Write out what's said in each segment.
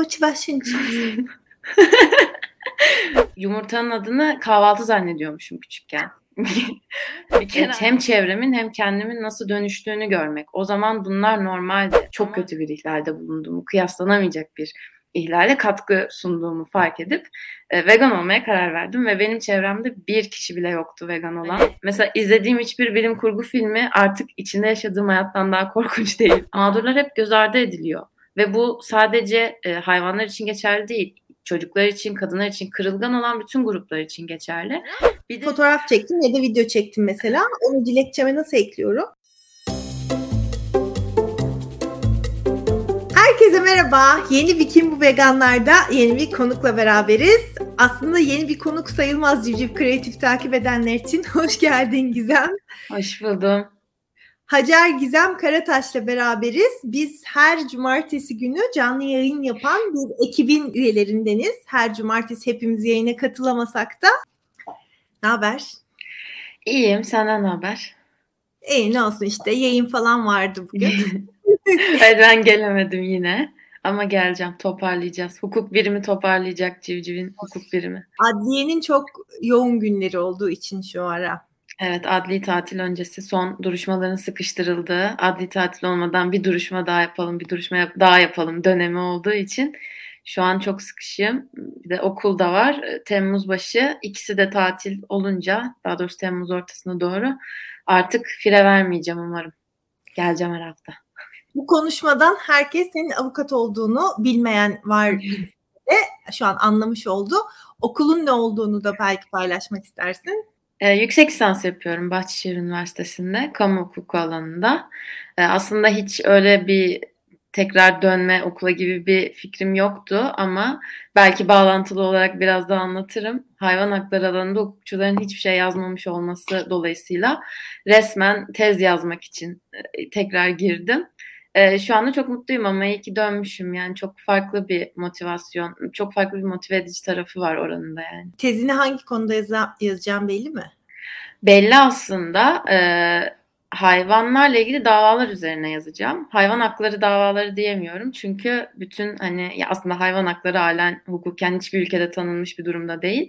motivasyon. Yumurtanın adını kahvaltı zannediyormuşum küçükken. kere hem çevremin hem kendimin nasıl dönüştüğünü görmek. O zaman bunlar normaldi. Çok kötü bir ihlalde bulunduğumu, kıyaslanamayacak bir ihlale katkı sunduğumu fark edip e, vegan olmaya karar verdim ve benim çevremde bir kişi bile yoktu vegan olan. Mesela izlediğim hiçbir bilim kurgu filmi artık içinde yaşadığım hayattan daha korkunç değil. Mağdurlar hep göz ardı ediliyor ve bu sadece e, hayvanlar için geçerli değil çocuklar için, kadınlar için, kırılgan olan bütün gruplar için geçerli. Bir de... Fotoğraf çektim ya da video çektim mesela. Onu dilekçeme nasıl ekliyorum? Herkese merhaba. Yeni bir Kim Bu Veganlar'da yeni bir konukla beraberiz. Aslında yeni bir konuk sayılmaz Civciv Kreatif takip edenler için. Hoş geldin Gizem. Hoş buldum. Hacer Gizem Karataş'la beraberiz. Biz her cumartesi günü canlı yayın yapan bir ekibin üyelerindeniz. Her cumartesi hepimiz yayına katılamasak da. Ne haber? İyiyim. Senden ne haber? İyi ne olsun işte yayın falan vardı bugün. evet ben gelemedim yine. Ama geleceğim toparlayacağız. Hukuk birimi toparlayacak civcivin hukuk birimi. Adliyenin çok yoğun günleri olduğu için şu ara. Evet, adli tatil öncesi son duruşmaların sıkıştırıldığı, adli tatil olmadan bir duruşma daha yapalım, bir duruşma daha yapalım dönemi olduğu için şu an çok sıkışığım. Bir de okul da var. Temmuz başı ikisi de tatil olunca, daha doğrusu Temmuz ortasına doğru artık fire vermeyeceğim umarım. Geleceğim her hafta. Bu konuşmadan herkes senin avukat olduğunu bilmeyen var de şu an anlamış oldu. Okulun ne olduğunu da belki paylaşmak istersin. Ee, yüksek lisans yapıyorum Bahçeşehir Üniversitesi'nde kamu hukuku alanında. Ee, aslında hiç öyle bir tekrar dönme okula gibi bir fikrim yoktu ama belki bağlantılı olarak biraz daha anlatırım. Hayvan hakları alanında hukukçuların hiçbir şey yazmamış olması dolayısıyla resmen tez yazmak için e, tekrar girdim. E, şu anda çok mutluyum ama iyi ki dönmüşüm. Yani çok farklı bir motivasyon, çok farklı bir motive edici tarafı var oranında yani. Tezini hangi konuda yaza, yazacağım belli mi? Belli aslında. E, hayvanlarla ilgili davalar üzerine yazacağım. Hayvan hakları davaları diyemiyorum. Çünkü bütün hani ya aslında hayvan hakları halen hukuken hiçbir ülkede tanınmış bir durumda değil.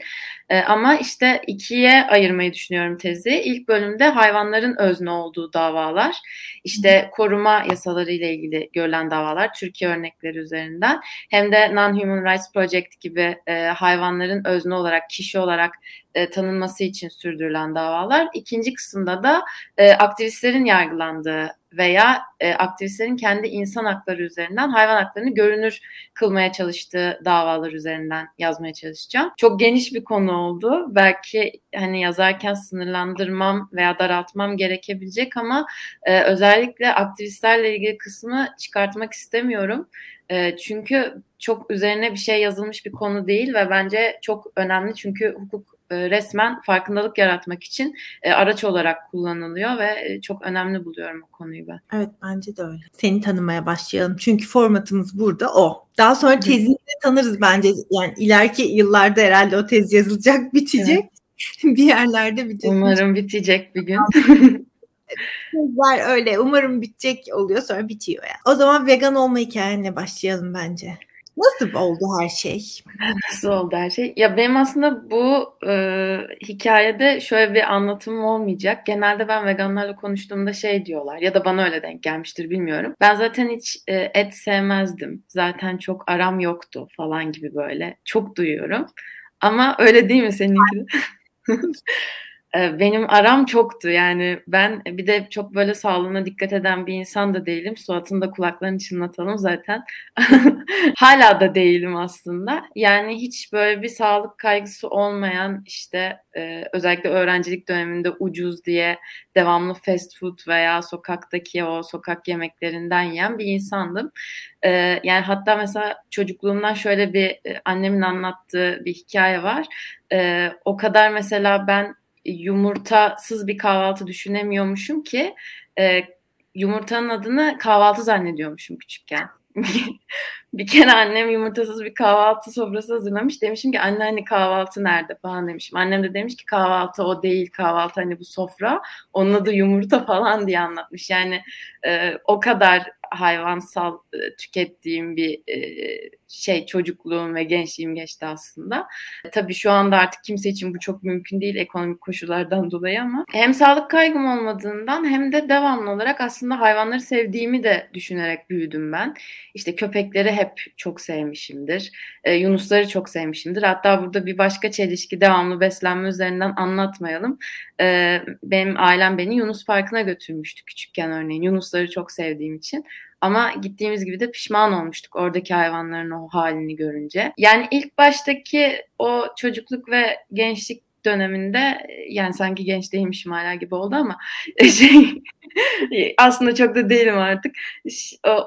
Ee, ama işte ikiye ayırmayı düşünüyorum tezi. İlk bölümde hayvanların özne olduğu davalar. işte koruma yasaları ile ilgili görülen davalar Türkiye örnekleri üzerinden. Hem de Non-Human Rights Project gibi e, hayvanların özne olarak, kişi olarak e, tanınması için sürdürülen davalar. İkinci kısımda da e, aktivistlerin yargılandığı veya e, aktivistlerin kendi insan hakları üzerinden hayvan haklarını görünür kılmaya çalıştığı davalar üzerinden yazmaya çalışacağım. Çok geniş bir konu oldu. Belki hani yazarken sınırlandırmam veya daraltmam gerekebilecek ama e, özellikle aktivistlerle ilgili kısmı çıkartmak istemiyorum. E, çünkü çok üzerine bir şey yazılmış bir konu değil ve bence çok önemli çünkü hukuk resmen farkındalık yaratmak için e, araç olarak kullanılıyor ve e, çok önemli buluyorum o konuyu ben. Evet bence de öyle. Seni tanımaya başlayalım. Çünkü formatımız burada o. Daha sonra tezini de tanırız bence. Yani ileriki yıllarda herhalde o tez yazılacak, bitecek. Evet. bir yerlerde bitecek. Umarım bitecek bir gün. Tezler öyle. Umarım bitecek oluyor sonra bitiyor yani. O zaman vegan olma hikayenle başlayalım bence. Nasıl oldu her şey? Nasıl oldu her şey? Ya benim aslında bu e, hikayede şöyle bir anlatımım olmayacak. Genelde ben veganlarla konuştuğumda şey diyorlar ya da bana öyle denk gelmiştir bilmiyorum. Ben zaten hiç e, et sevmezdim. Zaten çok aram yoktu falan gibi böyle. Çok duyuyorum. Ama öyle değil mi seninki? Ee, benim aram çoktu yani ben bir de çok böyle sağlığına dikkat eden bir insan da değilim. Suat'ın da kulaklarını çınlatalım zaten. Hala da değilim aslında. Yani hiç böyle bir sağlık kaygısı olmayan işte e, özellikle öğrencilik döneminde ucuz diye devamlı fast food veya sokaktaki o sokak yemeklerinden yiyen bir insandım. E, yani hatta mesela çocukluğumdan şöyle bir e, annemin anlattığı bir hikaye var. o kadar mesela ben yumurtasız bir kahvaltı düşünemiyormuşum ki e, yumurtanın adını kahvaltı zannediyormuşum küçükken. bir kere annem yumurtasız bir kahvaltı sofrası hazırlamış. Demişim ki anne hani kahvaltı nerede falan demişim. Annem de demiş ki kahvaltı o değil kahvaltı hani bu sofra. Onun adı yumurta falan diye anlatmış. Yani e, o kadar hayvansal e, tükettiğim bir e, şey çocukluğum ve gençliğim geçti aslında. Tabii şu anda artık kimse için bu çok mümkün değil ekonomik koşullardan dolayı ama hem sağlık kaygım olmadığından hem de devamlı olarak aslında hayvanları sevdiğimi de düşünerek büyüdüm ben. İşte köpekleri hep çok sevmişimdir. E, yunusları çok sevmişimdir. Hatta burada bir başka çelişki devamlı beslenme üzerinden anlatmayalım. E, benim ailem beni Yunus Parkı'na götürmüştü küçükken örneğin. Yunusları çok sevdiğim için. Ama gittiğimiz gibi de pişman olmuştuk oradaki hayvanların o halini görünce. Yani ilk baştaki o çocukluk ve gençlik döneminde yani sanki genç değilmişim hala gibi oldu ama şey aslında çok da değilim artık.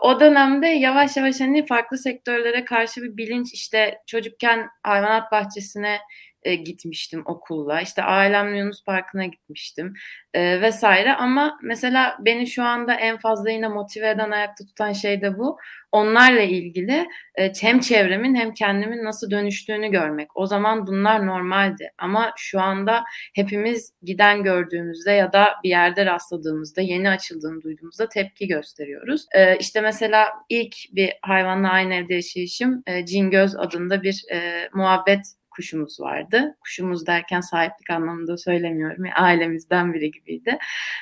O dönemde yavaş yavaş hani farklı sektörlere karşı bir bilinç işte çocukken hayvanat bahçesine e, gitmiştim okulla. İşte ailemle Yunus Parkı'na gitmiştim e, vesaire. Ama mesela beni şu anda en fazla yine motive eden, ayakta tutan şey de bu. Onlarla ilgili e, hem çevremin hem kendimin nasıl dönüştüğünü görmek. O zaman bunlar normaldi. Ama şu anda hepimiz giden gördüğümüzde ya da bir yerde rastladığımızda, yeni açıldığını duyduğumuzda tepki gösteriyoruz. E, işte mesela ilk bir hayvanla aynı evde yaşayışım e, Cingöz adında bir e, muhabbet kuşumuz vardı. Kuşumuz derken sahiplik anlamında söylemiyorum. Yani ailemizden biri gibiydi.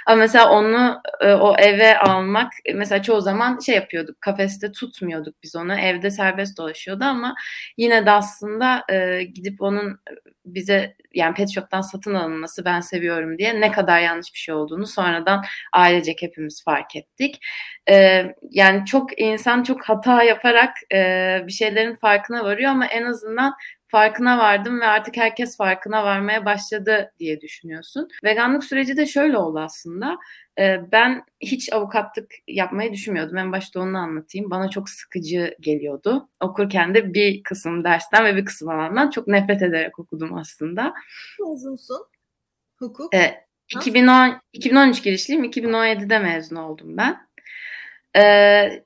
Ama mesela onu e, o eve almak mesela çoğu zaman şey yapıyorduk. Kafeste tutmuyorduk biz onu. Evde serbest dolaşıyordu ama yine de aslında e, gidip onun bize yani pet shop'tan satın alınması ben seviyorum diye ne kadar yanlış bir şey olduğunu sonradan ailecek hepimiz fark ettik. Ee, yani çok insan çok hata yaparak e, bir şeylerin farkına varıyor ama en azından farkına vardım ve artık herkes farkına varmaya başladı diye düşünüyorsun. Veganlık süreci de şöyle oldu aslında. Ee, ben hiç avukatlık yapmayı düşünmüyordum. En başta onu anlatayım. Bana çok sıkıcı geliyordu. Okurken de bir kısım dersten ve bir kısım alandan çok nefret ederek okudum aslında. Mezunsun? Hukuk? Ee, 2010, 2013 girişliyim. 2017'de mezun oldum ben. Ee,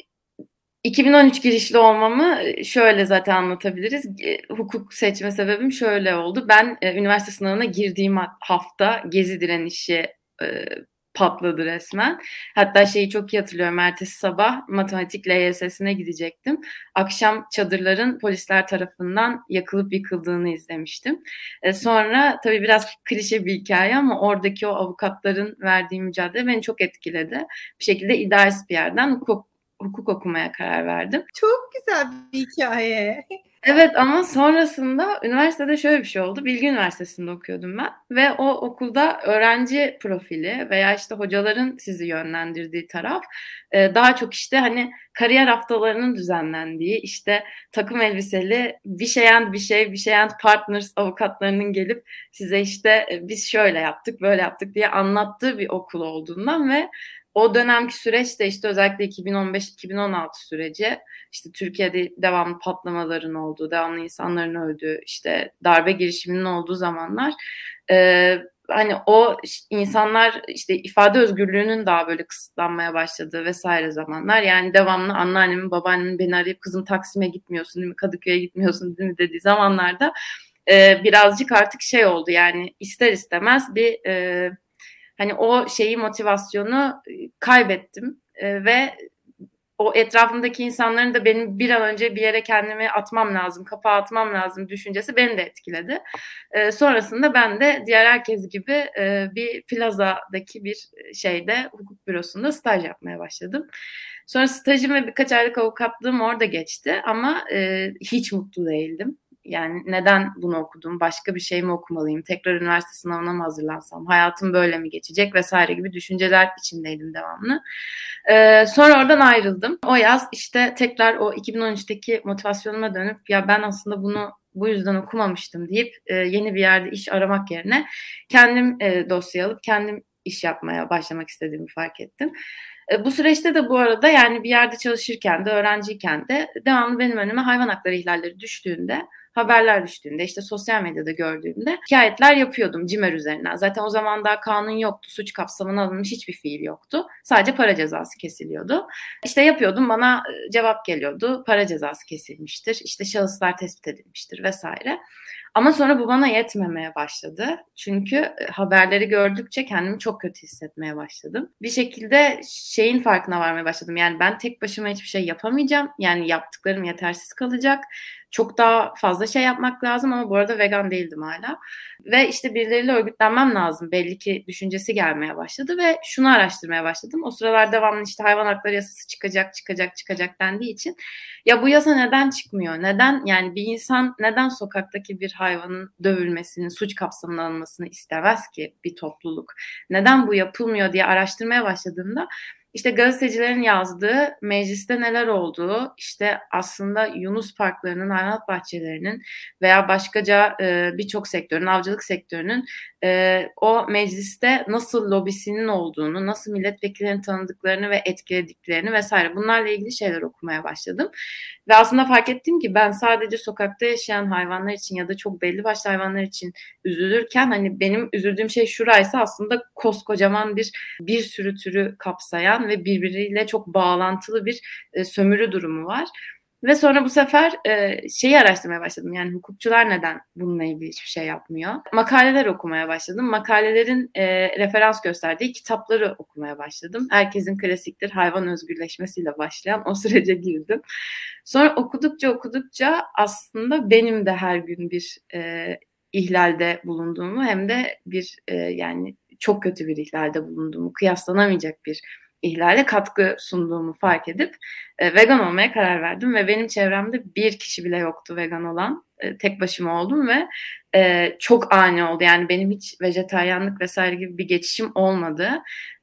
2013 girişli olmamı e, şöyle zaten anlatabiliriz. Hukuk seçme sebebim şöyle oldu. Ben e, üniversite sınavına girdiğim hafta gezi direnişi e, patladı resmen. Hatta şeyi çok iyi hatırlıyorum. Ertesi sabah matematik LYS'sine gidecektim. Akşam çadırların polisler tarafından yakılıp yıkıldığını izlemiştim. E, sonra tabii biraz klişe bir hikaye ama oradaki o avukatların verdiği mücadele beni çok etkiledi. Bir şekilde idealist bir yerden hukuk hukuk okumaya karar verdim. Çok güzel bir hikaye. Evet ama sonrasında üniversitede şöyle bir şey oldu. Bilgi Üniversitesi'nde okuyordum ben ve o okulda öğrenci profili veya işte hocaların sizi yönlendirdiği taraf e, daha çok işte hani kariyer haftalarının düzenlendiği işte takım elbiseli bir şey and bir şey bir şey and partners avukatlarının gelip size işte e, biz şöyle yaptık böyle yaptık diye anlattığı bir okul olduğundan ve o dönemki süreç de işte özellikle 2015-2016 süreci işte Türkiye'de devamlı patlamaların olduğu, devamlı insanların öldüğü, işte darbe girişiminin olduğu zamanlar e, hani o insanlar işte ifade özgürlüğünün daha böyle kısıtlanmaya başladığı vesaire zamanlar. Yani devamlı anneannemin, babaannemin beni arayıp kızım Taksim'e gitmiyorsun değil mi, Kadıköy'e gitmiyorsun değil mi dediği zamanlarda e, birazcık artık şey oldu yani ister istemez bir e, hani o şeyi motivasyonu e, kaybettim e, ve o etrafımdaki insanların da benim bir an önce bir yere kendimi atmam lazım, kapağı atmam lazım düşüncesi beni de etkiledi. E, sonrasında ben de diğer herkes gibi e, bir plazadaki bir şeyde hukuk bürosunda staj yapmaya başladım. Sonra stajım ve birkaç aylık avukatlığım orada geçti ama e, hiç mutlu değildim. Yani neden bunu okudum? Başka bir şey mi okumalıyım? Tekrar üniversite sınavına mı hazırlansam? Hayatım böyle mi geçecek? Vesaire gibi düşünceler içindeydim devamlı. Ee, sonra oradan ayrıldım. O yaz işte tekrar o 2013'teki motivasyonuma dönüp ya ben aslında bunu bu yüzden okumamıştım deyip e, yeni bir yerde iş aramak yerine kendim e, dosya alıp kendim iş yapmaya başlamak istediğimi fark ettim. E, bu süreçte de bu arada yani bir yerde çalışırken de öğrenciyken de devamlı benim önüme hayvan hakları ihlalleri düştüğünde haberler düştüğünde işte sosyal medyada gördüğümde şikayetler yapıyordum CİMER üzerinden. Zaten o zaman daha kanun yoktu. Suç kapsamına alınmış hiçbir fiil yoktu. Sadece para cezası kesiliyordu. İşte yapıyordum bana e, cevap geliyordu. Para cezası kesilmiştir. İşte şahıslar tespit edilmiştir vesaire. Ama sonra bu bana yetmemeye başladı. Çünkü e, haberleri gördükçe kendimi çok kötü hissetmeye başladım. Bir şekilde şeyin farkına varmaya başladım. Yani ben tek başıma hiçbir şey yapamayacağım. Yani yaptıklarım yetersiz kalacak çok daha fazla şey yapmak lazım ama bu arada vegan değildim hala. Ve işte birileriyle örgütlenmem lazım. Belli ki düşüncesi gelmeye başladı ve şunu araştırmaya başladım. O sıralar devamlı işte hayvan hakları yasası çıkacak, çıkacak, çıkacak dendiği için ya bu yasa neden çıkmıyor? Neden yani bir insan neden sokaktaki bir hayvanın dövülmesinin suç kapsamına alınmasını istemez ki bir topluluk? Neden bu yapılmıyor diye araştırmaya başladığımda işte gazetecilerin yazdığı mecliste neler olduğu, işte aslında Yunus parklarının, hayvanat bahçelerinin veya başkaca e, birçok sektörün, avcılık sektörünün e, o mecliste nasıl lobisinin olduğunu, nasıl milletvekillerinin tanıdıklarını ve etkilediklerini vesaire bunlarla ilgili şeyler okumaya başladım. Ve aslında fark ettim ki ben sadece sokakta yaşayan hayvanlar için ya da çok belli başlı hayvanlar için üzülürken hani benim üzüldüğüm şey şuraysa aslında koskocaman bir bir sürü türü kapsayan ve birbiriyle çok bağlantılı bir e, sömürü durumu var. Ve sonra bu sefer e, şeyi araştırmaya başladım. Yani hukukçular neden bununla ilgili hiçbir şey yapmıyor? Makaleler okumaya başladım. Makalelerin e, referans gösterdiği kitapları okumaya başladım. Herkesin klasiktir hayvan özgürleşmesiyle başlayan o sürece girdim. Sonra okudukça okudukça aslında benim de her gün bir e, ihlalde bulunduğumu hem de bir e, yani çok kötü bir ihlalde bulunduğumu kıyaslanamayacak bir ihlale katkı sunduğumu fark edip e, vegan olmaya karar verdim ve benim çevremde bir kişi bile yoktu vegan olan. E, tek başıma oldum ve e, çok ani oldu. Yani benim hiç vejetaryenlik vesaire gibi bir geçişim olmadı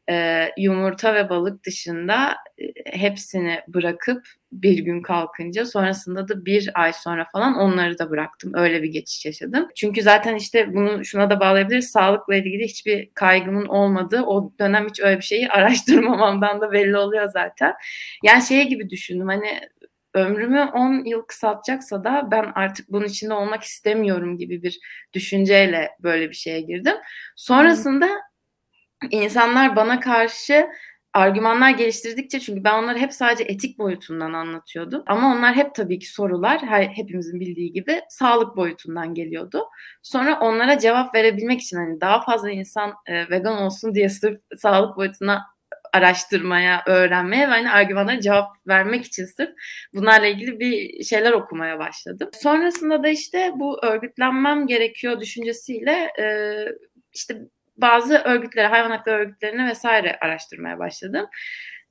e, yumurta ve balık dışında e, hepsini bırakıp bir gün kalkınca sonrasında da bir ay sonra falan onları da bıraktım. Öyle bir geçiş yaşadım. Çünkü zaten işte bunu şuna da bağlayabiliriz. Sağlıkla ilgili hiçbir kaygımın olmadığı o dönem hiç öyle bir şeyi araştırmamamdan da belli oluyor zaten. Yani şey gibi düşündüm hani ömrümü 10 yıl kısaltacaksa da ben artık bunun içinde olmak istemiyorum gibi bir düşünceyle böyle bir şeye girdim. Sonrasında insanlar bana karşı argümanlar geliştirdikçe çünkü ben onları hep sadece etik boyutundan anlatıyordum. Ama onlar hep tabii ki sorular her, hepimizin bildiği gibi sağlık boyutundan geliyordu. Sonra onlara cevap verebilmek için hani daha fazla insan e, vegan olsun diye sırf sağlık boyutuna araştırmaya, öğrenmeye ve hani argümanlara cevap vermek için sırf bunlarla ilgili bir şeyler okumaya başladım. Sonrasında da işte bu örgütlenmem gerekiyor düşüncesiyle e, işte bazı örgütlere, hayvan hakları örgütlerine vesaire araştırmaya başladım.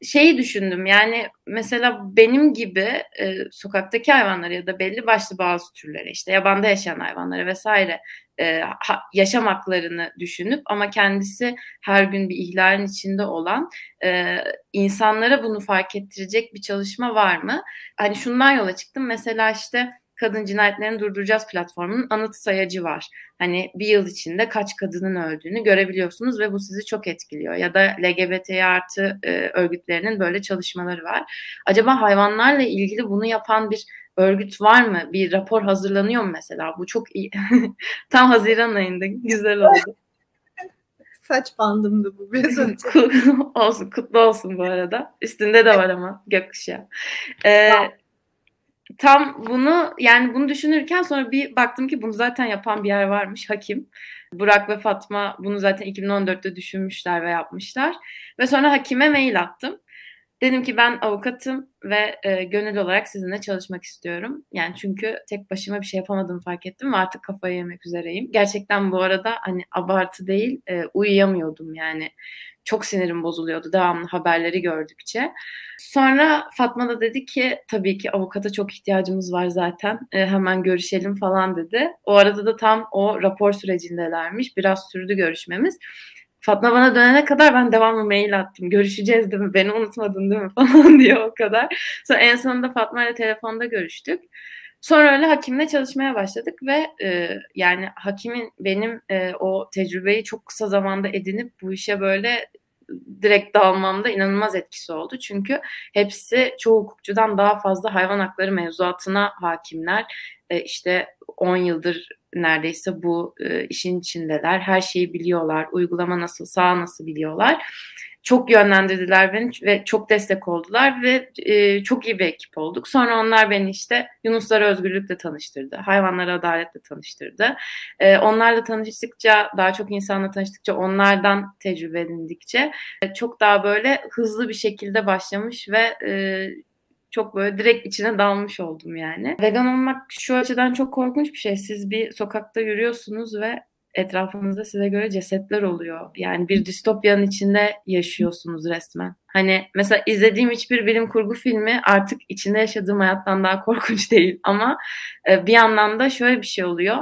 Şeyi düşündüm yani mesela benim gibi e, sokaktaki hayvanları ya da belli başlı bazı türlere işte yabanda yaşayan hayvanları vesaire e, ha, yaşam haklarını düşünüp ama kendisi her gün bir ihlalin içinde olan e, insanlara bunu fark ettirecek bir çalışma var mı? Hani şundan yola çıktım mesela işte Kadın Cinayetlerini Durduracağız platformunun anıt sayacı var. Hani bir yıl içinde kaç kadının öldüğünü görebiliyorsunuz ve bu sizi çok etkiliyor. Ya da LGBT artı e, örgütlerinin böyle çalışmaları var. Acaba hayvanlarla ilgili bunu yapan bir örgüt var mı? Bir rapor hazırlanıyor mu mesela? Bu çok iyi. Tam Haziran ayında güzel oldu. Saç bandımdı bu biraz önce. olsun kutlu olsun bu arada. Üstünde de var ama gökkuşağı. Ee, tam bunu yani bunu düşünürken sonra bir baktım ki bunu zaten yapan bir yer varmış Hakim. Burak ve Fatma bunu zaten 2014'te düşünmüşler ve yapmışlar. Ve sonra Hakim'e mail attım. Dedim ki ben avukatım ve e, gönüllü olarak sizinle çalışmak istiyorum. Yani çünkü tek başıma bir şey yapamadığımı fark ettim ve artık kafayı yemek üzereyim. Gerçekten bu arada hani abartı değil e, uyuyamıyordum yani çok sinirim bozuluyordu devamlı haberleri gördükçe. Sonra Fatma da dedi ki tabii ki avukata çok ihtiyacımız var zaten e, hemen görüşelim falan dedi. O arada da tam o rapor sürecindelermiş biraz sürdü görüşmemiz. Fatma bana dönene kadar ben devamlı mail attım. Görüşeceğiz değil mi? Beni unutmadın değil mi? falan diye o kadar. Sonra en sonunda Fatma ile telefonda görüştük. Sonra öyle hakimle çalışmaya başladık ve e, yani hakimin benim e, o tecrübeyi çok kısa zamanda edinip bu işe böyle direkt dalmamda inanılmaz etkisi oldu. Çünkü hepsi çoğu hukukçudan daha fazla hayvan hakları mevzuatına hakimler. E, işte 10 yıldır neredeyse bu e, işin içindeler. Her şeyi biliyorlar. Uygulama nasıl, sağ nasıl biliyorlar. çok yönlendirdiler beni ve çok destek oldular ve e, çok iyi bir ekip olduk. Sonra onlar beni işte Yunuslara özgürlükle tanıştırdı. Hayvanlara adaletle tanıştırdı. E, onlarla tanıştıkça, daha çok insanla tanıştıkça, onlardan tecrübe edindikçe e, çok daha böyle hızlı bir şekilde başlamış ve e, çok böyle direkt içine dalmış oldum yani. Vegan olmak şu açıdan çok korkunç bir şey. Siz bir sokakta yürüyorsunuz ve etrafınızda size göre cesetler oluyor. Yani bir distopyanın içinde yaşıyorsunuz resmen. Hani mesela izlediğim hiçbir bilim kurgu filmi artık içinde yaşadığım hayattan daha korkunç değil. Ama e, bir yandan da şöyle bir şey oluyor.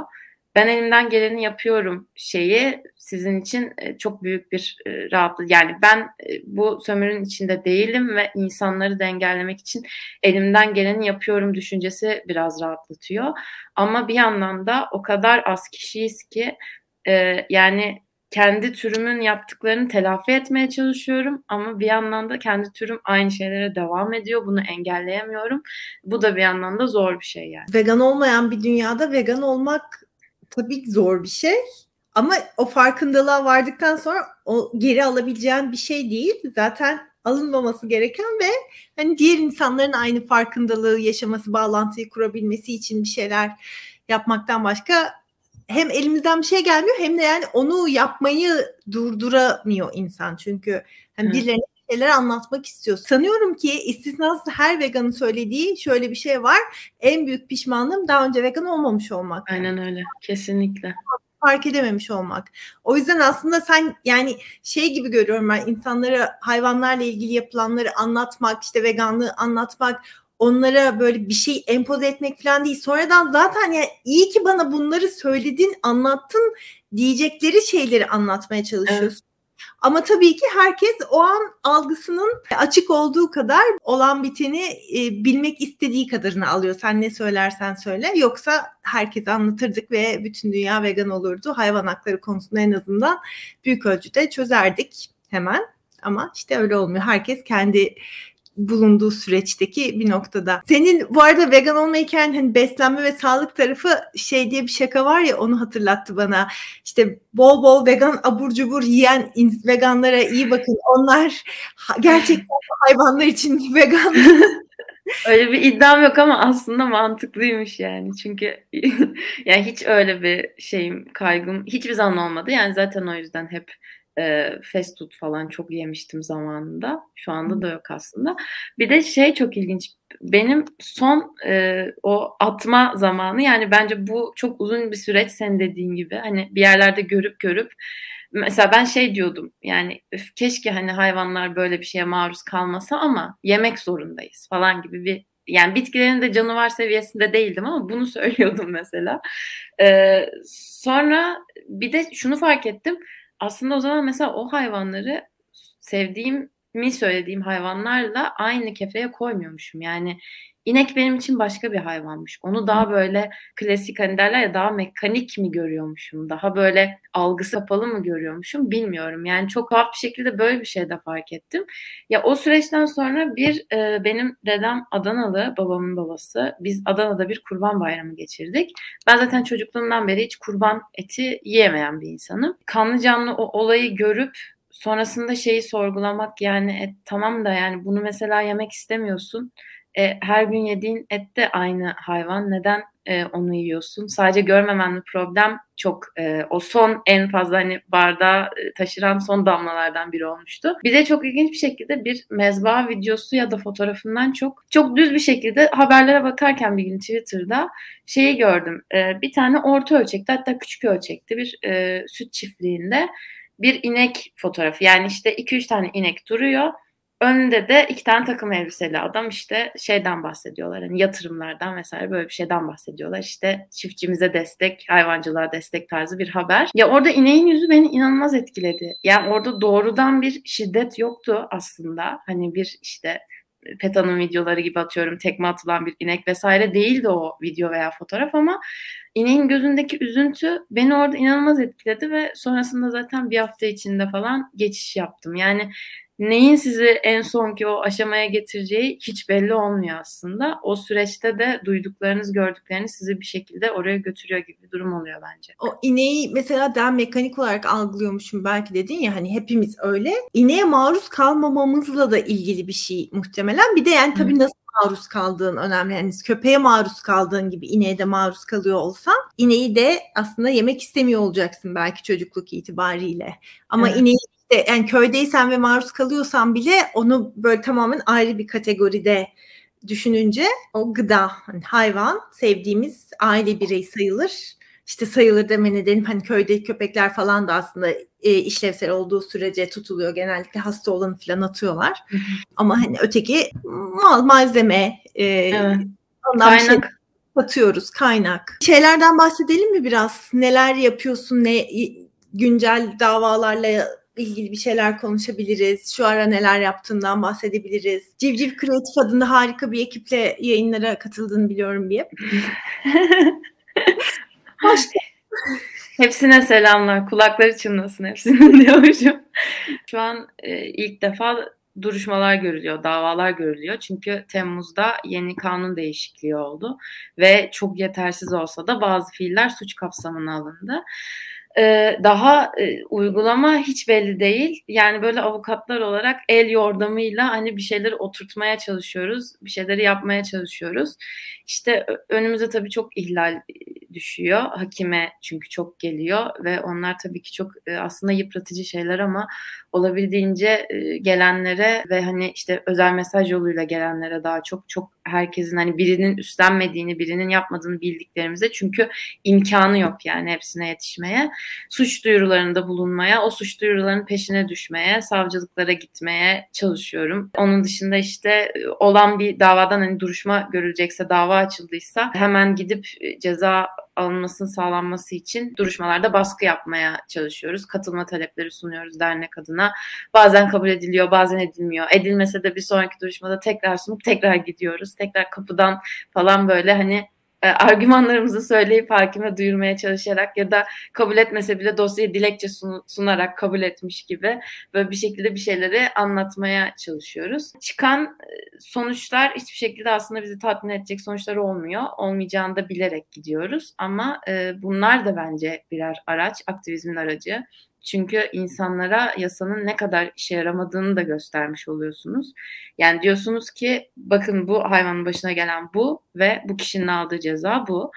Ben elimden geleni yapıyorum şeyi sizin için e, çok büyük bir e, rahatlık. Yani ben bu sömürün içinde değilim ve insanları dengellemek için elimden geleni yapıyorum düşüncesi biraz rahatlatıyor. Ama bir yandan da o kadar az kişiyiz ki e, yani kendi türümün yaptıklarını telafi etmeye çalışıyorum ama bir yandan da kendi türüm aynı şeylere devam ediyor. Bunu engelleyemiyorum. Bu da bir yandan da zor bir şey yani. Vegan olmayan bir dünyada vegan olmak tabii zor bir şey. Ama o farkındalığa vardıktan sonra o geri alabileceğin bir şey değil. Zaten alınmaması gereken ve hani diğer insanların aynı farkındalığı yaşaması, bağlantıyı kurabilmesi için bir şeyler yapmaktan başka hem elimizden bir şey gelmiyor hem de yani onu yapmayı durduramıyor insan. Çünkü hani birilerine şeyler anlatmak istiyor. Sanıyorum ki istisnasız her veganın söylediği şöyle bir şey var. En büyük pişmanlığım daha önce vegan olmamış olmak. Aynen öyle. Kesinlikle fark edememiş olmak. O yüzden aslında sen yani şey gibi görüyorum ben insanlara hayvanlarla ilgili yapılanları anlatmak, işte veganlığı anlatmak, onlara böyle bir şey empoze etmek falan değil. Sonradan zaten yani iyi ki bana bunları söyledin, anlattın diyecekleri şeyleri anlatmaya çalışıyorsun. Evet. Ama tabii ki herkes o an algısının açık olduğu kadar olan biteni e, bilmek istediği kadarını alıyor. Sen ne söylersen söyle. Yoksa herkes anlatırdık ve bütün dünya vegan olurdu. Hayvan hakları konusunda en azından büyük ölçüde çözerdik hemen. Ama işte öyle olmuyor. Herkes kendi bulunduğu süreçteki bir noktada. Senin bu arada vegan olma hikayen hani beslenme ve sağlık tarafı şey diye bir şaka var ya onu hatırlattı bana. İşte bol bol vegan abur cubur yiyen veganlara iyi bakın. Onlar gerçekten hayvanlar için vegan. öyle bir iddiam yok ama aslında mantıklıymış yani. Çünkü yani hiç öyle bir şeyim, kaygım hiçbir zaman olmadı. Yani zaten o yüzden hep e, fast food falan çok yemiştim zamanında. Şu anda da yok aslında. Bir de şey çok ilginç. Benim son e, o atma zamanı yani bence bu çok uzun bir süreç sen dediğin gibi. Hani bir yerlerde görüp görüp mesela ben şey diyordum yani öf, keşke hani hayvanlar böyle bir şeye maruz kalmasa ama yemek zorundayız falan gibi bir yani bitkilerin de canavar seviyesinde değildim ama bunu söylüyordum mesela. Ee, sonra bir de şunu fark ettim aslında o zaman mesela o hayvanları sevdiğim mi söylediğim hayvanlarla aynı kefeye koymuyormuşum. Yani inek benim için başka bir hayvanmış. Onu daha böyle klasik hani derler ya daha mekanik mi görüyormuşum? Daha böyle algısı kapalı mı görüyormuşum bilmiyorum. Yani çok tuhaf bir şekilde böyle bir şey de fark ettim. Ya o süreçten sonra bir e, benim dedem Adanalı, babamın babası. Biz Adana'da bir kurban bayramı geçirdik. Ben zaten çocukluğumdan beri hiç kurban eti yiyemeyen bir insanım. Kanlı canlı o olayı görüp sonrasında şeyi sorgulamak yani et, tamam da yani bunu mesela yemek istemiyorsun e, her gün yediğin et de aynı hayvan. Neden e, onu yiyorsun? Sadece görmemen problem çok e, o son en fazla hani bardağı e, taşıran son damlalardan biri olmuştu. Bir de çok ilginç bir şekilde bir mezba videosu ya da fotoğrafından çok çok düz bir şekilde haberlere bakarken bir gün Twitter'da şeyi gördüm. E, bir tane orta ölçekte hatta küçük ölçekte bir e, süt çiftliğinde bir inek fotoğrafı. Yani işte 2-3 tane inek duruyor Önünde de iki tane takım elbiseli adam işte şeyden bahsediyorlar. Hani yatırımlardan vesaire böyle bir şeyden bahsediyorlar. İşte çiftçimize destek, hayvancılığa destek tarzı bir haber. Ya orada ineğin yüzü beni inanılmaz etkiledi. Yani orada doğrudan bir şiddet yoktu aslında. Hani bir işte PETA'nın videoları gibi atıyorum tekme atılan bir inek vesaire değildi o video veya fotoğraf ama ineğin gözündeki üzüntü beni orada inanılmaz etkiledi ve sonrasında zaten bir hafta içinde falan geçiş yaptım. Yani neyin sizi en sonki o aşamaya getireceği hiç belli olmuyor aslında. O süreçte de duyduklarınız, gördükleriniz sizi bir şekilde oraya götürüyor gibi bir durum oluyor bence. O ineği mesela daha mekanik olarak algılıyormuşum belki dedin ya hani hepimiz öyle. İneğe maruz kalmamamızla da ilgili bir şey muhtemelen. Bir de yani tabii nasıl maruz kaldığın önemli. Yani köpeğe maruz kaldığın gibi ineğe de maruz kalıyor olsan ineği de aslında yemek istemiyor olacaksın belki çocukluk itibariyle. Ama evet. ineği işte yani köydeysen ve maruz kalıyorsan bile onu böyle tamamen ayrı bir kategoride düşününce o gıda, hani hayvan sevdiğimiz aile bireyi sayılır. İşte sayılır deme nedenim hani köydeki köpekler falan da aslında e, işlevsel olduğu sürece tutuluyor. Genellikle hasta olanı falan atıyorlar. Ama hani öteki mal malzeme e, evet. ondan kaynak. Şey atıyoruz kaynak. Şeylerden bahsedelim mi biraz? Neler yapıyorsun? Ne güncel davalarla ilgili bir şeyler konuşabiliriz. Şu ara neler yaptığından bahsedebiliriz. Civciv Kreatif adında harika bir ekiple yayınlara katıldığını biliyorum bir. Hoş Hepsine selamlar. Kulakları çınlasın hepsinin diyormuşum. Şu an e, ilk defa duruşmalar görülüyor, davalar görülüyor. Çünkü Temmuz'da yeni kanun değişikliği oldu ve çok yetersiz olsa da bazı fiiller suç kapsamına alındı. Ee, daha e, uygulama hiç belli değil. Yani böyle avukatlar olarak el yordamıyla hani bir şeyleri oturtmaya çalışıyoruz, bir şeyleri yapmaya çalışıyoruz. İşte önümüze tabii çok ihlal düşüyor. Hakime çünkü çok geliyor ve onlar tabii ki çok e, aslında yıpratıcı şeyler ama olabildiğince e, gelenlere ve hani işte özel mesaj yoluyla gelenlere daha çok çok herkesin hani birinin üstlenmediğini, birinin yapmadığını bildiklerimize çünkü imkanı yok yani hepsine yetişmeye. Suç duyurularında bulunmaya, o suç duyurularının peşine düşmeye, savcılıklara gitmeye çalışıyorum. Onun dışında işte e, olan bir davadan hani duruşma görülecekse, dava açıldıysa hemen gidip ceza alınmasının sağlanması için duruşmalarda baskı yapmaya çalışıyoruz. Katılma talepleri sunuyoruz dernek adına. Bazen kabul ediliyor, bazen edilmiyor. Edilmese de bir sonraki duruşmada tekrar sunup tekrar gidiyoruz. Tekrar kapıdan falan böyle hani argümanlarımızı söyleyip hakime duyurmaya çalışarak ya da kabul etmese bile dosyayı dilekçe sunarak kabul etmiş gibi böyle bir şekilde bir şeyleri anlatmaya çalışıyoruz. Çıkan e, sonuçlar hiçbir şekilde aslında bizi tatmin edecek sonuçlar olmuyor. Olmayacağını da bilerek gidiyoruz ama e, bunlar da bence birer araç, aktivizmin aracı. Çünkü insanlara yasanın ne kadar işe yaramadığını da göstermiş oluyorsunuz. Yani diyorsunuz ki bakın bu hayvanın başına gelen bu ve bu kişinin aldığı ceza bu.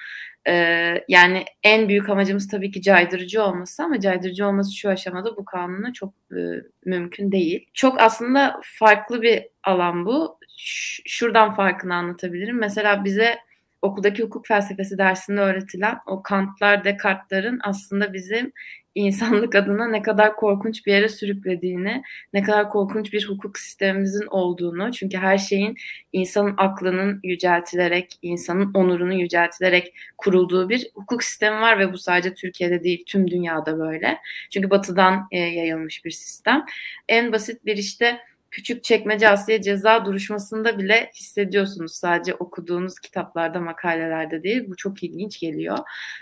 Ee, yani en büyük amacımız tabii ki caydırıcı olması ama caydırıcı olması şu aşamada bu kanuna çok e, mümkün değil. Çok aslında farklı bir alan bu. Ş- şuradan farkını anlatabilirim. Mesela bize okuldaki hukuk felsefesi dersinde öğretilen o Kantlar, Descartes'ların aslında bizim insanlık adına ne kadar korkunç bir yere sürüklediğini, ne kadar korkunç bir hukuk sistemimizin olduğunu, çünkü her şeyin insanın aklının yüceltilerek, insanın onurunu yüceltilerek kurulduğu bir hukuk sistemi var ve bu sadece Türkiye'de değil, tüm dünyada böyle. Çünkü batıdan e, yayılmış bir sistem. En basit bir işte küçük çekmece Asya ceza duruşmasında bile hissediyorsunuz sadece okuduğunuz kitaplarda, makalelerde değil. Bu çok ilginç geliyor.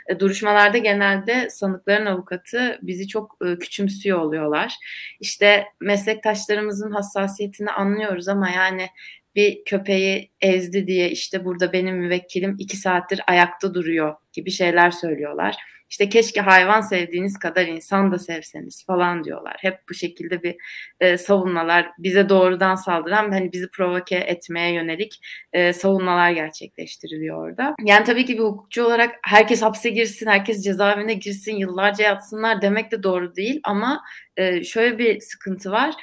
E, duruşmalarda genelde sanıkların avukatı bizi çok e, küçümsüyor oluyorlar. İşte meslektaşlarımızın hassasiyetini anlıyoruz ama yani bir köpeği ezdi diye işte burada benim müvekkilim iki saattir ayakta duruyor gibi şeyler söylüyorlar işte keşke hayvan sevdiğiniz kadar insan da sevseniz falan diyorlar. Hep bu şekilde bir e, savunmalar bize doğrudan saldıran hani bizi provoke etmeye yönelik e, savunmalar gerçekleştiriliyor orada. Yani tabii ki bir hukukçu olarak herkes hapse girsin, herkes cezaevine girsin, yıllarca yatsınlar demek de doğru değil ama e, şöyle bir sıkıntı var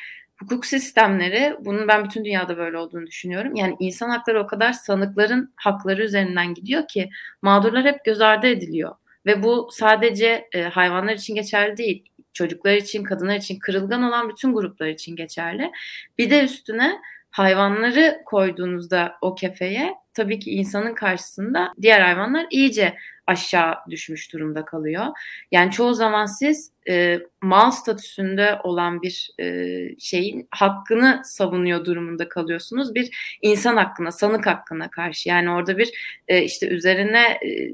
hukuk sistemleri bunun ben bütün dünyada böyle olduğunu düşünüyorum. Yani insan hakları o kadar sanıkların hakları üzerinden gidiyor ki mağdurlar hep göz ardı ediliyor. Ve bu sadece e, hayvanlar için geçerli değil. Çocuklar için, kadınlar için, kırılgan olan bütün gruplar için geçerli. Bir de üstüne hayvanları koyduğunuzda o kefeye tabii ki insanın karşısında diğer hayvanlar iyice aşağı düşmüş durumda kalıyor. Yani çoğu zaman siz e, mal statüsünde olan bir e, şeyin hakkını savunuyor durumunda kalıyorsunuz. Bir insan hakkına, sanık hakkına karşı. Yani orada bir e, işte üzerine e,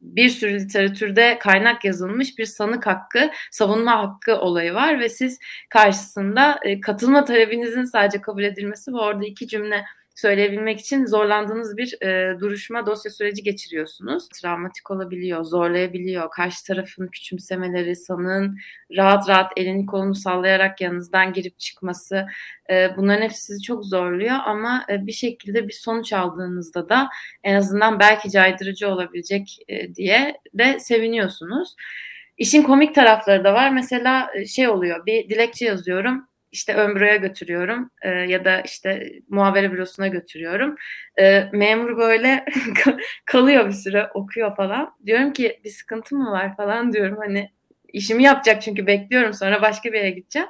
bir sürü literatürde kaynak yazılmış bir sanık hakkı, savunma hakkı olayı var ve siz karşısında e, katılma talebinizin sadece kabul edilmesi ve orada iki cümle söyleyebilmek için zorlandığınız bir e, duruşma dosya süreci geçiriyorsunuz. Travmatik olabiliyor, zorlayabiliyor. Karşı tarafın küçümsemeleri, sanığın rahat rahat elini kolunu sallayarak yanınızdan girip çıkması e, bunların hepsi sizi çok zorluyor ama e, bir şekilde bir sonuç aldığınızda da en azından belki caydırıcı olabilecek e, diye de seviniyorsunuz. İşin komik tarafları da var. Mesela e, şey oluyor, bir dilekçe yazıyorum işte büroya götürüyorum e, ya da işte muhabere bürosuna götürüyorum. E, memur böyle kalıyor bir süre okuyor falan. Diyorum ki bir sıkıntı mı var falan diyorum hani işimi yapacak çünkü bekliyorum sonra başka bir yere gideceğim.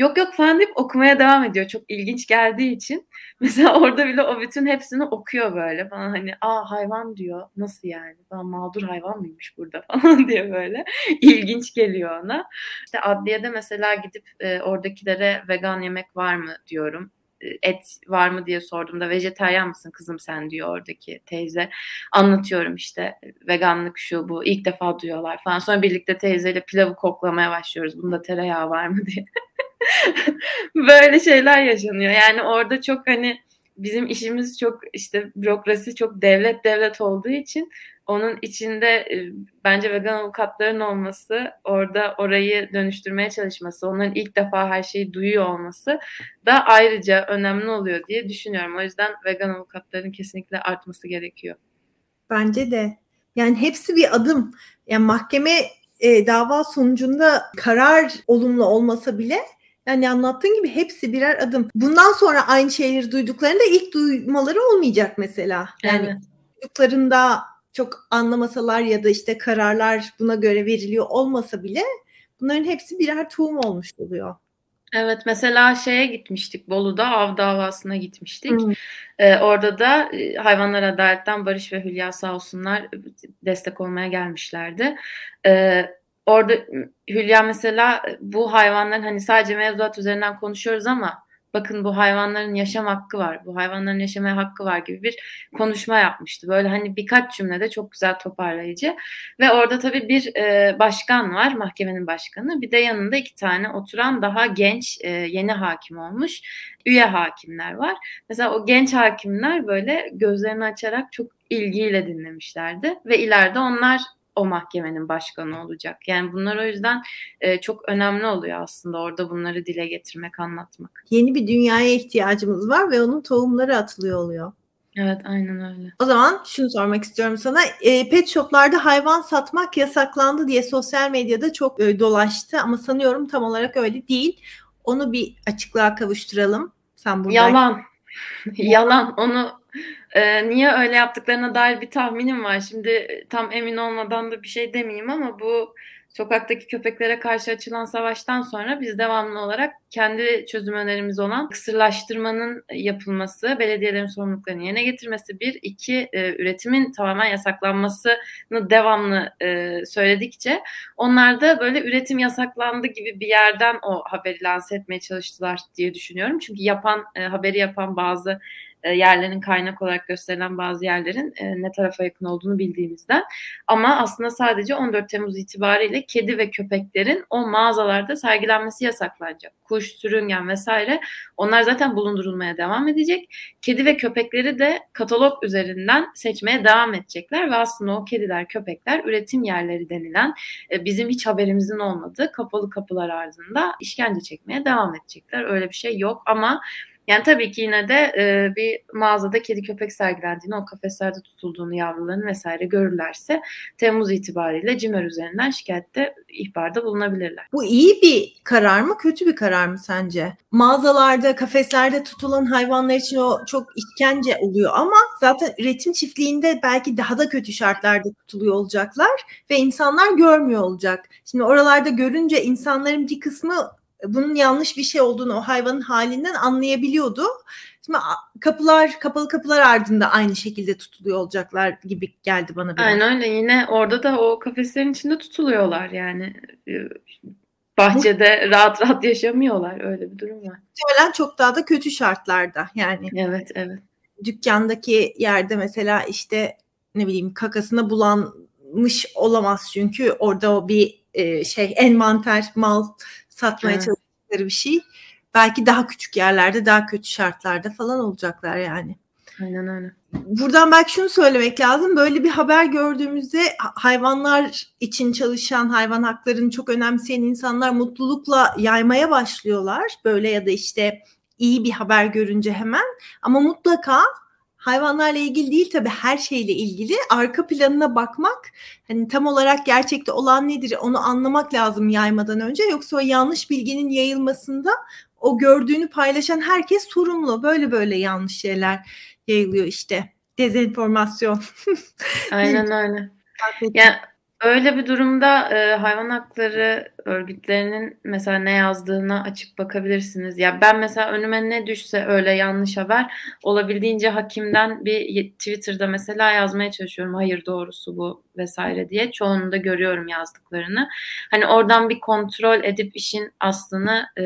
Yok yok falan deyip okumaya devam ediyor. Çok ilginç geldiği için. Mesela orada bile o bütün hepsini okuyor böyle falan hani aa hayvan diyor. Nasıl yani? Falan mağdur hayvan mıymış burada falan diye böyle. ilginç geliyor ona. İşte adliyede mesela gidip e, oradakilere vegan yemek var mı diyorum et var mı diye sorduğumda vejeteryan mısın kızım sen diyor oradaki teyze. Anlatıyorum işte veganlık şu bu ilk defa duyuyorlar falan. Sonra birlikte teyzeyle pilavı koklamaya başlıyoruz. Bunda tereyağı var mı diye. Böyle şeyler yaşanıyor. Yani orada çok hani bizim işimiz çok işte bürokrasi çok devlet devlet olduğu için onun içinde e, bence vegan avukatların olması, orada orayı dönüştürmeye çalışması, onların ilk defa her şeyi duyuyor olması da ayrıca önemli oluyor diye düşünüyorum. O yüzden vegan avukatların kesinlikle artması gerekiyor. Bence de. Yani hepsi bir adım. Yani mahkeme e, dava sonucunda karar olumlu olmasa bile yani anlattığın gibi hepsi birer adım. Bundan sonra aynı şeyleri duyduklarında ilk duymaları olmayacak mesela. Yani evet. duyduklarında çok anlamasalar ya da işte kararlar buna göre veriliyor olmasa bile bunların hepsi birer tohum olmuş oluyor. Evet mesela şeye gitmiştik Bolu'da av davasına gitmiştik. Hmm. Ee, orada da e, Hayvanlar Adalet'ten Barış ve Hülya sağ olsunlar destek olmaya gelmişlerdi. Ee, orada Hülya mesela bu hayvanların hani sadece mevzuat üzerinden konuşuyoruz ama bakın bu hayvanların yaşam hakkı var, bu hayvanların yaşamaya hakkı var gibi bir konuşma yapmıştı. Böyle hani birkaç cümlede çok güzel toparlayıcı. Ve orada tabii bir e, başkan var, mahkemenin başkanı. Bir de yanında iki tane oturan daha genç, e, yeni hakim olmuş üye hakimler var. Mesela o genç hakimler böyle gözlerini açarak çok ilgiyle dinlemişlerdi. Ve ileride onlar o mahkemenin başkanı olacak. Yani bunlar o yüzden e, çok önemli oluyor aslında orada bunları dile getirmek, anlatmak. Yeni bir dünyaya ihtiyacımız var ve onun tohumları atılıyor oluyor. Evet aynen öyle. O zaman şunu sormak istiyorum sana. E, pet shoplarda hayvan satmak yasaklandı diye sosyal medyada çok e, dolaştı ama sanıyorum tam olarak öyle değil. Onu bir açıklığa kavuşturalım. Sen burada. Yalan. Yalan. Onu e, niye öyle yaptıklarına dair bir tahminim var. Şimdi tam emin olmadan da bir şey demeyeyim ama bu sokaktaki köpeklere karşı açılan savaştan sonra biz devamlı olarak kendi çözüm önerimiz olan kısırlaştırmanın yapılması, belediyelerin sorumluluklarını yerine getirmesi bir, iki e, üretimin tamamen yasaklanmasını devamlı e, söyledikçe onlar da böyle üretim yasaklandı gibi bir yerden o haberi lanse etmeye çalıştılar diye düşünüyorum. Çünkü yapan e, haberi yapan bazı e, yerlerin kaynak olarak gösterilen bazı yerlerin e, ne tarafa yakın olduğunu bildiğimizden. Ama aslında sadece 14 Temmuz itibariyle kedi ve köpeklerin o mağazalarda sergilenmesi yasaklanacak. Kuş, sürüngen vesaire onlar zaten bulundurulmaya devam edecek. Kedi ve köpekleri de katalog üzerinden seçmeye devam edecekler ve aslında o kediler, köpekler üretim yerleri denilen e, bizim hiç haberimizin olmadığı kapalı kapılar ardında işkence çekmeye devam edecekler. Öyle bir şey yok ama yani tabii ki yine de e, bir mağazada kedi köpek sergilendiğini, o kafeslerde tutulduğunu yavruların vesaire görürlerse Temmuz itibariyle CİMER üzerinden şikayette ihbarda bulunabilirler. Bu iyi bir karar mı, kötü bir karar mı sence? Mağazalarda, kafeslerde tutulan hayvanlar için o çok işkence oluyor ama zaten üretim çiftliğinde belki daha da kötü şartlarda tutuluyor olacaklar ve insanlar görmüyor olacak. Şimdi oralarda görünce insanların bir kısmı bunun yanlış bir şey olduğunu o hayvanın halinden anlayabiliyordu. Şimdi kapılar kapalı kapılar ardında aynı şekilde tutuluyor olacaklar gibi geldi bana biraz. Aynen öyle. Yine orada da o kafeslerin içinde tutuluyorlar yani. Ee, bahçede rahat rahat yaşamıyorlar. Öyle bir durum var. Muhtemelen çok daha da kötü şartlarda yani. Evet, evet. Dükkandaki yerde mesela işte ne bileyim kakasını bulan yapılmış olamaz çünkü orada o bir e, şey envanter mal satmaya evet. çalıştıkları bir şey. Belki daha küçük yerlerde, daha kötü şartlarda falan olacaklar yani. Aynen öyle. Buradan belki şunu söylemek lazım. Böyle bir haber gördüğümüzde hayvanlar için çalışan, hayvan haklarını çok önemseyen insanlar mutlulukla yaymaya başlıyorlar. Böyle ya da işte iyi bir haber görünce hemen. Ama mutlaka hayvanlarla ilgili değil tabii her şeyle ilgili. Arka planına bakmak hani tam olarak gerçekte olan nedir onu anlamak lazım yaymadan önce. Yoksa o yanlış bilginin yayılmasında o gördüğünü paylaşan herkes sorumlu. Böyle böyle yanlış şeyler yayılıyor işte. Dezenformasyon. Aynen öyle. Yani Öyle bir durumda e, hayvan hakları örgütlerinin mesela ne yazdığına açıp bakabilirsiniz. Ya ben mesela önüme ne düşse öyle yanlış haber olabildiğince hakimden bir Twitter'da mesela yazmaya çalışıyorum. Hayır doğrusu bu vesaire diye. Çoğunu da görüyorum yazdıklarını. Hani oradan bir kontrol edip işin aslını e,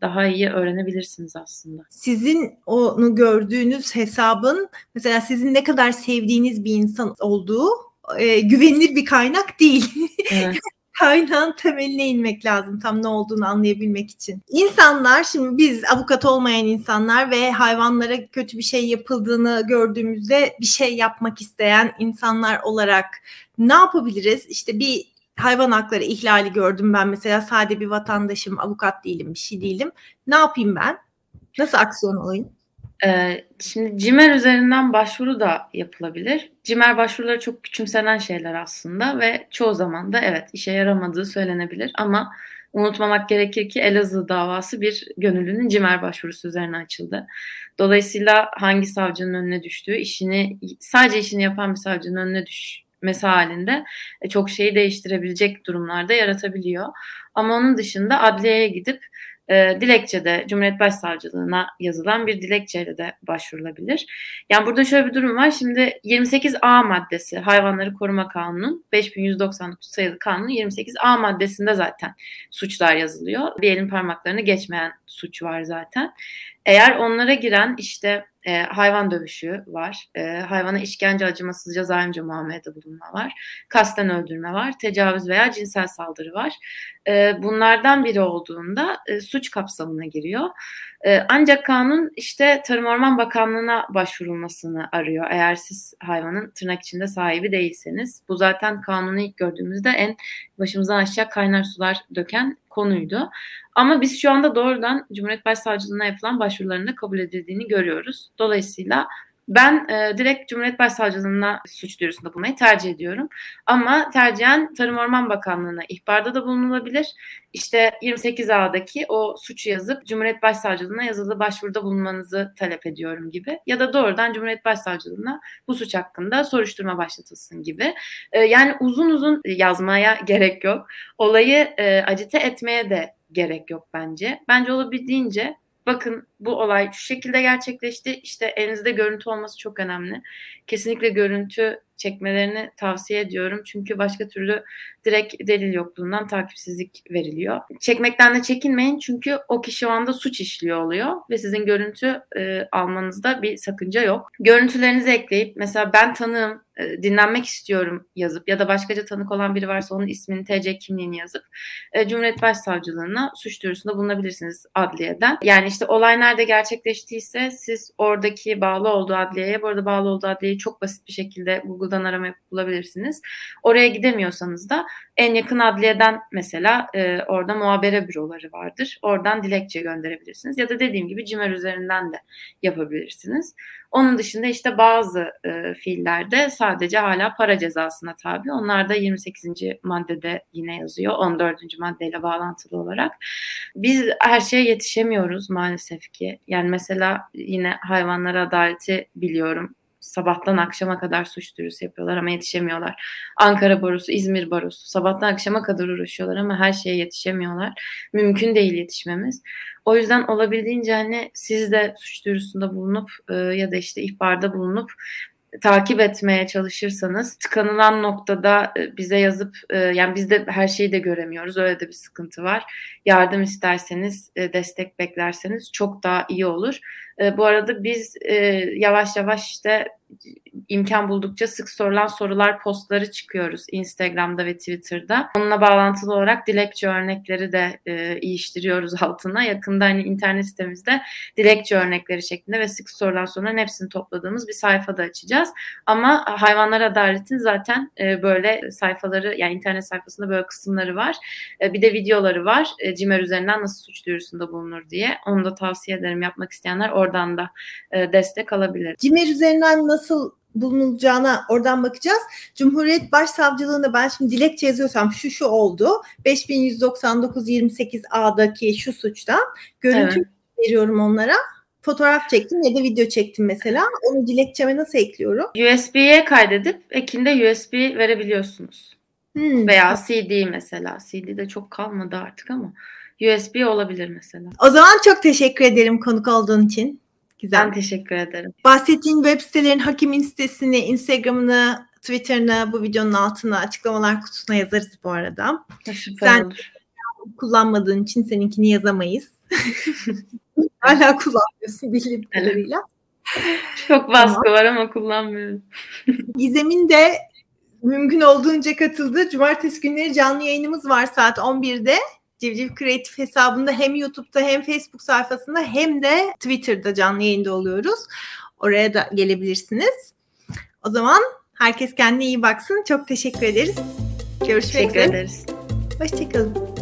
daha iyi öğrenebilirsiniz aslında. Sizin onu gördüğünüz hesabın mesela sizin ne kadar sevdiğiniz bir insan olduğu e, güvenilir bir kaynak değil. Evet. Kaynağın temeline inmek lazım tam ne olduğunu anlayabilmek için. İnsanlar şimdi biz avukat olmayan insanlar ve hayvanlara kötü bir şey yapıldığını gördüğümüzde bir şey yapmak isteyen insanlar olarak ne yapabiliriz? İşte bir hayvan hakları ihlali gördüm ben mesela sade bir vatandaşım, avukat değilim, bir şey değilim. Ne yapayım ben? Nasıl aksiyon alayım? Ee, şimdi CİMER üzerinden başvuru da yapılabilir. CİMER başvuruları çok küçümsenen şeyler aslında ve çoğu zaman da evet işe yaramadığı söylenebilir ama unutmamak gerekir ki Elazığ davası bir gönüllünün CİMER başvurusu üzerine açıldı. Dolayısıyla hangi savcının önüne düştüğü, işini sadece işini yapan bir savcının önüne düşmesi halinde e, çok şeyi değiştirebilecek durumlarda yaratabiliyor. Ama onun dışında adliyeye gidip e, dilekçede Cumhuriyet Başsavcılığına yazılan bir dilekçeyle de başvurulabilir. Yani burada şöyle bir durum var. Şimdi 28A maddesi Hayvanları Koruma Kanunu 5199 sayılı kanunun 28A maddesinde zaten suçlar yazılıyor. Bir elin parmaklarını geçmeyen suç var zaten. Eğer onlara giren işte e, hayvan dövüşü var, e, hayvana işkence, acımasızca, zalimce muamelede bulunma var, kasten öldürme var, tecavüz veya cinsel saldırı var. E, bunlardan biri olduğunda e, suç kapsamına giriyor. E, ancak kanun işte Tarım Orman Bakanlığı'na başvurulmasını arıyor eğer siz hayvanın tırnak içinde sahibi değilseniz. Bu zaten kanunu ilk gördüğümüzde en başımızdan aşağı kaynar sular döken konuydu. Ama biz şu anda doğrudan Cumhuriyet Başsavcılığına yapılan başvuruların da kabul edildiğini görüyoruz. Dolayısıyla ben e, direkt Cumhuriyet Başsavcılığına suç duyurusunda bulmayı tercih ediyorum. Ama tercihen Tarım Orman Bakanlığı'na ihbarda da bulunulabilir. İşte 28A'daki o suçu yazıp Cumhuriyet Başsavcılığına yazılı başvuruda bulunmanızı talep ediyorum gibi. Ya da doğrudan Cumhuriyet Başsavcılığına bu suç hakkında soruşturma başlatılsın gibi. E, yani uzun uzun yazmaya gerek yok. Olayı e, acite etmeye de gerek yok bence. Bence olabildiğince bakın bu olay şu şekilde gerçekleşti. İşte elinizde görüntü olması çok önemli. Kesinlikle görüntü çekmelerini tavsiye ediyorum. Çünkü başka türlü direkt delil yokluğundan takipsizlik veriliyor. Çekmekten de çekinmeyin çünkü o kişi o anda suç işliyor oluyor ve sizin görüntü e, almanızda bir sakınca yok. Görüntülerinizi ekleyip mesela ben tanığım e, dinlenmek istiyorum yazıp ya da başkaca tanık olan biri varsa onun ismini, TC kimliğini yazıp e, Cumhuriyet Başsavcılığına suç duyurusunda bulunabilirsiniz adliyeden. Yani işte olay nerede gerçekleştiyse siz oradaki bağlı olduğu adliyeye, bu arada bağlı olduğu adliyeyi çok basit bir şekilde Google'dan arama bulabilirsiniz. Oraya gidemiyorsanız da en yakın adliyeden mesela e, orada muhabere büroları vardır. Oradan dilekçe gönderebilirsiniz. Ya da dediğim gibi CİMER üzerinden de yapabilirsiniz. Onun dışında işte bazı e, fiillerde sadece hala para cezasına tabi. Onlar da 28. maddede yine yazıyor. 14. maddeyle bağlantılı olarak. Biz her şeye yetişemiyoruz maalesef ki. Yani mesela yine hayvanlara adaleti biliyorum sabahtan akşama kadar suç duyurusu yapıyorlar ama yetişemiyorlar. Ankara Barosu, İzmir Barosu sabahtan akşama kadar uğraşıyorlar ama her şeye yetişemiyorlar. Mümkün değil yetişmemiz. O yüzden olabildiğince hani siz de suç duyurusunda bulunup e, ya da işte ihbarda bulunup takip etmeye çalışırsanız tıkanılan noktada e, bize yazıp e, yani biz de her şeyi de göremiyoruz. Öyle de bir sıkıntı var. Yardım isterseniz, destek beklerseniz çok daha iyi olur. E, bu arada biz e, yavaş yavaş işte imkan buldukça sık sorulan sorular postları çıkıyoruz Instagram'da ve Twitter'da. Onunla bağlantılı olarak dilekçe örnekleri de e, iliştiriyoruz altına. Yakında hani internet sitemizde dilekçe örnekleri şeklinde ve sık sorulan soruların hepsini topladığımız bir sayfa da açacağız. Ama hayvanlar adaletin zaten e, böyle sayfaları yani internet sayfasında böyle kısımları var. E, bir de videoları var. E, CİMER üzerinden nasıl suç duyurusunda bulunur diye. Onu da tavsiye ederim yapmak isteyenler oradan da e, destek alabilir. CİMER üzerinden nasıl bulunacağına oradan bakacağız. Cumhuriyet Başsavcılığında ben şimdi dilekçe yazıyorsam şu şu oldu. 5199 28 A'daki şu suçtan görüntü evet. veriyorum onlara. Fotoğraf çektim ya da video çektim mesela. Onu dilekçeme nasıl ekliyorum? USB'ye kaydedip ekinde USB verebiliyorsunuz. Hmm. Veya CD mesela. CD de çok kalmadı artık ama USB olabilir mesela. O zaman çok teşekkür ederim konuk olduğun için. Güzel. Ben teşekkür ederim. Bahsettiğin web sitelerin hakimin sitesini, Instagram'ını, Twitter'ını bu videonun altına açıklamalar kutusuna yazarız bu arada. Süper Sen olur. kullanmadığın için seninkini yazamayız. Hala kullanmıyorsun bildiğim kadarıyla. Çok baskı tamam. var ama kullanmıyorum. Gizem'in de mümkün olduğunca katıldığı cumartesi günleri canlı yayınımız var saat 11'de. Civciv Kreatif hesabında hem YouTube'da hem Facebook sayfasında hem de Twitter'da canlı yayında oluyoruz. Oraya da gelebilirsiniz. O zaman herkes kendine iyi baksın. Çok teşekkür ederiz. Görüşmek üzere. Teşekkür ederiz. Hoşçakalın.